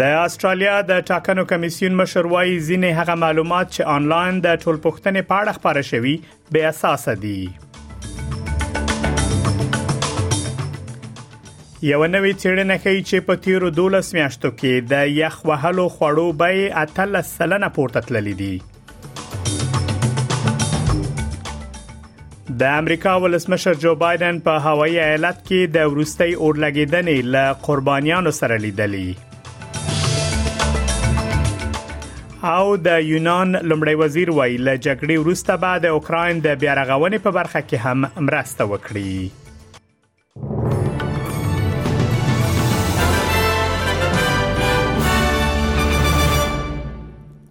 د استرالیا د ټاکنو کمیسیون مشر وایي ځینې هغه معلومات چې آنلاین د ټولپوښتنې په اړه خبره شوي بې اساس دي یو نوې چیرنه ښیي چې په تیرو 12 میاشتو کې د یخ وهلو خوړو بیې 13 سلنه پورته تللې دي د امریکا ولسمشر جو بایدن په هوایي ایالت کې د ورستۍ اورلګیدنې له قربانیانو سره لیدلی او د یونان لمړی وزیر وایي له جګړې وروسته به د اوکرين د بیارغونې په برخه کې هم مرسته وکړي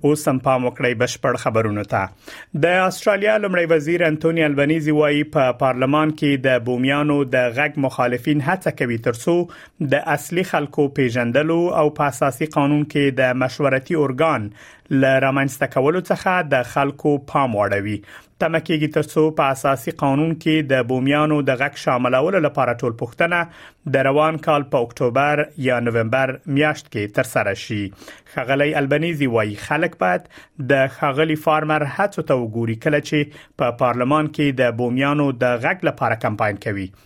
اوس هم پام وکړئ بشپړ خبرونه ته د استرالیا لمړی وزیر انټونی البنيزي وایي په پا پارلمان کې د بومیانو د غږ مخالفین هڅه کوي ترڅو د اصلي خلکو پیژندلو او په اساسي قانون کې د مشورتي ارګان ل رامنځته کولو څخه د خلکو پام واړوي تمه کېږي ترڅو په اساسي قانون کې د بومیانو د غږ شاملولو لپاره ټول پښتنه د روان کال په اکتوبر یا نوومبر میاشت کې تر سره شي خغلی البنيزي وایي خلک باید د خغلی فارمر هڅو ته وګوري کله چې په پارلمان کې د بومیانو د غږ لپاره کمپاین کوي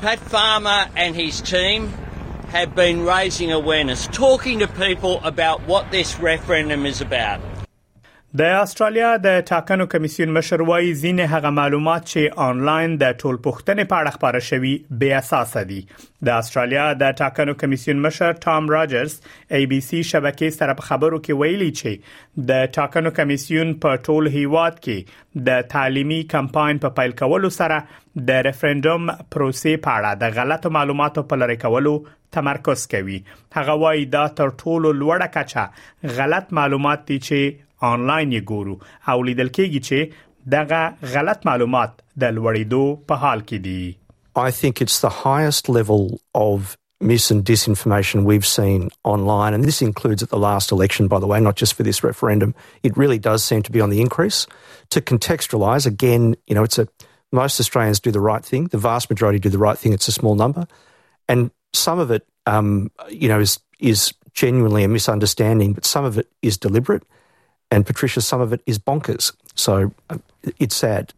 Pat Farmer and his team have been raising awareness, talking to people about what this referendum is about. د استرالیا د ټاکنو کمیسیون مشر وایي ځینې هغه معلومات چې آنلاین د ټول پښتنې په اړه خبره شوی بې اساس دي د استرالیا د ټاکنو کمیسیون مشر ټام راجرز ای بي سي شبکې سره په خبرو کې ویلي چې د ټاکنو کمیسیون په ټول هیواد کې د تعلیمي کمپاین په پیل کولو سره د ریفرندوم پروسې په اړه د غلطو معلوماتو په لری کولو تمرکز کوي هغه وایي دا تر ټولو لوړه کچه غلط معلومات دي چې آنلاین یې ګورو او لیدل کېږي چې دغه غلط معلومات د لوړېدو په حال کې دي I think it's the highest level of mis and disinformation we've seen online, and this includes at the last election, by the way, not just for this referendum. It really does seem to be on the increase. To contextualise, again, you know, it's a most Australians do the right thing. The vast majority do the right thing. It's a small number, and some of it, um, you know, is is genuinely a misunderstanding, but some of it is deliberate. And Patricia, some of it is bonkers. So uh, it's sad.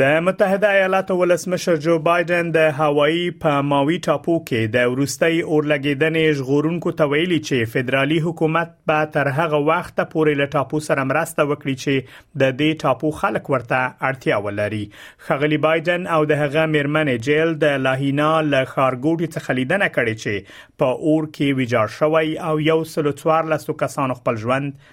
د متحده ایالاتو ولسمشر جو بایدن د هوایی په ماوی ټاپو کې د ورستۍ اورلګیدنې ژغورونکو ته ویلي چې فدرالي حکومت به تر هغه وخت پورې له ټاپو سره مرسته وکړي چې د دې ټاپو خلک ورته اړتیا ولري خغلی بایدن او د هغه میرمن جیل د لاهینا له خارګوټي څخه لیدنه کړې چې په اور کې ویجاړ شوی او یو سلو څوار لسو کسانو خپل ژوند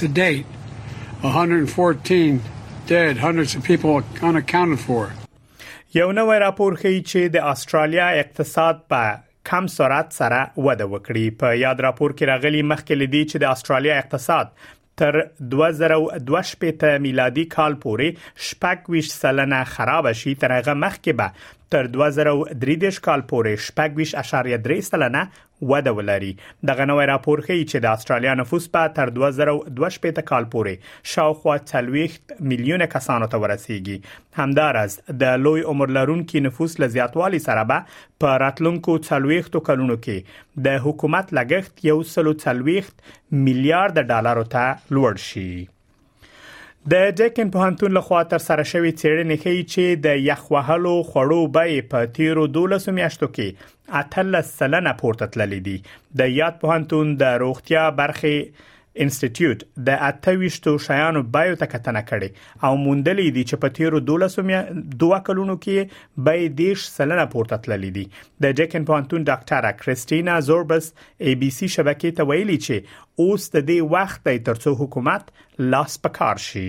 To date, 114 dead, hundreds of people unaccounted for. یو نوی راپور ښیي چې د استرالیا اقتصاد په کم سرعت سره وده وکړي په یاد راپور کې راغلي مخکې لدی چې د استرالیا اقتصاد تر 2022 میلادي کال پورې شپږ ویش سلنه خراب شي تر هغه مخکې به تر 2023 کال پورې شپږ ویش اشاریه درې سلنه وده ولري دغه نوی راپور ښیي چې د استرالیا نفوس په تر 2022 کال پورې شاوخوا 40 میلیونه کسانو ته ورسیږي همدارس د لوی عمر لرونکو نفوس له زیاتوالي سره به په راتلونکو 40 کلونو کې د حکومت لګښت یو سلو 40 میلیارډ ډالر ته لوړ شي د ډیکن پوهنتون لخوا تر سره شوې څېړنې ښیي چې د یخ وهلو خوړو بیې په تیرو 12 میاشتو کې 13 سلنه پورته تللې دي د یاد پوهنتون د روغتیا برخې انسټیټیوټ د 28 شیانو بیو ته کتنه کړې او موندلې دي چې په تیرو 12 دوه کلونو کې بیې 10 سلنه پورته تللې دي د جکن پانتون ډاکټره کریستینا زوربس ای بي سي شبکې ته ویلي چې اوس د دې وخت دی ترڅو حکومت لاس په کار شي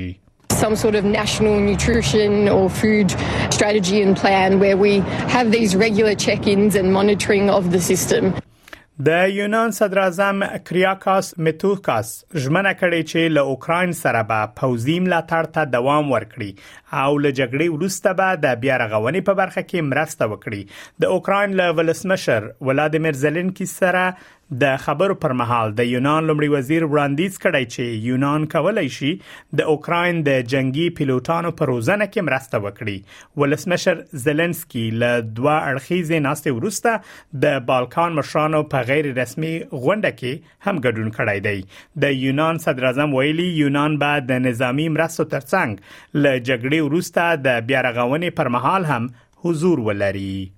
some sort of national nutrition or food strategy and plan where we have these regular check-ins and monitoring of the system. د یونان صدر اعظم کریاکاس میتوکاس ژمنه کړې چې له اوکرين سره به پوځي ملاتړ ته دوام ورکړي او له جګړې وروسته به د بیا رغونې په برخه کې مرسته وکړي د اوکرين له ولسمشر ولادیمیر زيلنسکي سره د خبرو پر مهال د یونان لومړي وزیر وړاندیز کړی چې یونان کولای شي د اوکراین د جنگي پیلوټانو پر روزنه کې مرسته وکړي ولسمشر زيلنسکي له دوه اړخیزې ناستې وروسته د بالکان مشرانو په غیر رسمي غونډه کې هم ګډون کړی دی د یونان صدر اعظم ویلي یونان به د نظامی مرستو ترڅنګ له جګړې وروسته د بیارغونې پر مهال هم حضور ولري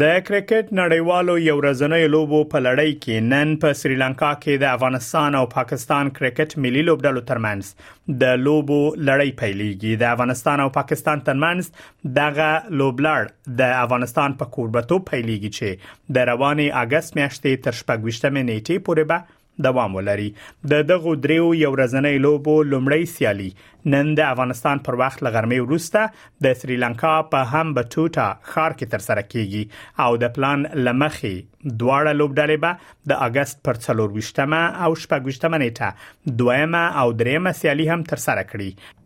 د کرکټ نړیوالو یو ورځنۍ لوبو په لړۍ کې نن په سریلانکا کې د افغانستان او پاکستان کرکټ ملي لوبډلو ترمنځ د لوبو لړۍ پیلېږي د افغانستان او پاکستان ترمنځ دغه لوبلړ د افغانستان په کوربتوب پیلېږي چې د رواني اگست میاشتې تر شپږ ویشتمې نیټې پورې به دوام ولري د دغو دریو یو ورځنۍ لوبو لومړی سیالي نن د افغانستان پر وخت لغرمې وروسته د سریلانکا په هم بټوټا ښار کې تر سره کیږي او د پلان لمخې دواړه لوبډلې به د اگست پر 24مه او 28مه نیټه دویمه او دریمه سیالي هم تر سره کړي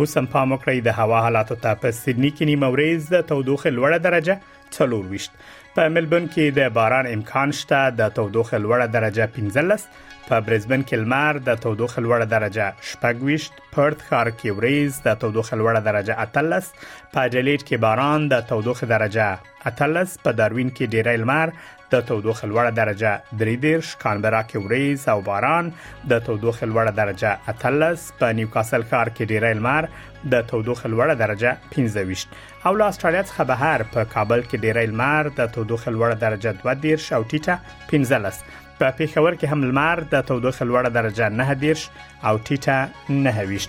اوس هم پام وکړئ د هوا حالاتو ته په سیدنی کې نیمه ورځ د تودوخې لوړه درجه څلور ویشت په ملبون کې د باران امکان شته د تودوخې لوړه درجه 15 په برزبن کې لمر د تودوخې لوړه درجه شپږ ویشت پرت ښار کې وریز د تودوخې لوړه درجه اتلس په جلیټ کې باران د تودوخې درجه اتلس په داروین کې ډیری لمر د تودوخې لوړه درجه 33 کانبرا کې وریز او باران د تودوخې لوړه درجه 13 په نیوکاسل ښار کې ډیری لمر د تودوخې لوړه درجه 15 او له استرالیا څخه بهر په کابل کې ډیری لمر د تودوخې لوړه درجه 12 او ټیټه 15 په پیښور کې هم لمر د تودوخې لوړه درجه 19 او ټیټه 9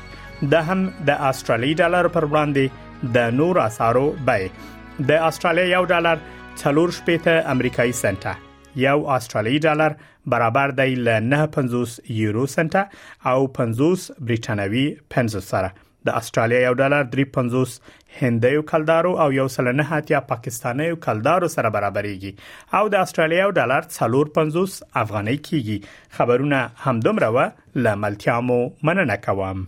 د هم د استرالی ډالر پر وړاندې د نور اسارو بیه د استرالیا یو ډالر 4 شپېته امریکایي سنټه یو استرالی ډالر برابر دی ل 950 یورو سنټه او 50 بریټانوي پنځو سره د استرالیا یو ډالر 350 هندیو کلدارو او یو سل نه هاتیا پاکستانیو کلدارو سره برابرېږي او د استرالیا یو ډالر 450 افغانۍ کیږي خبرونه همدومره و لملتیامو مننه کوم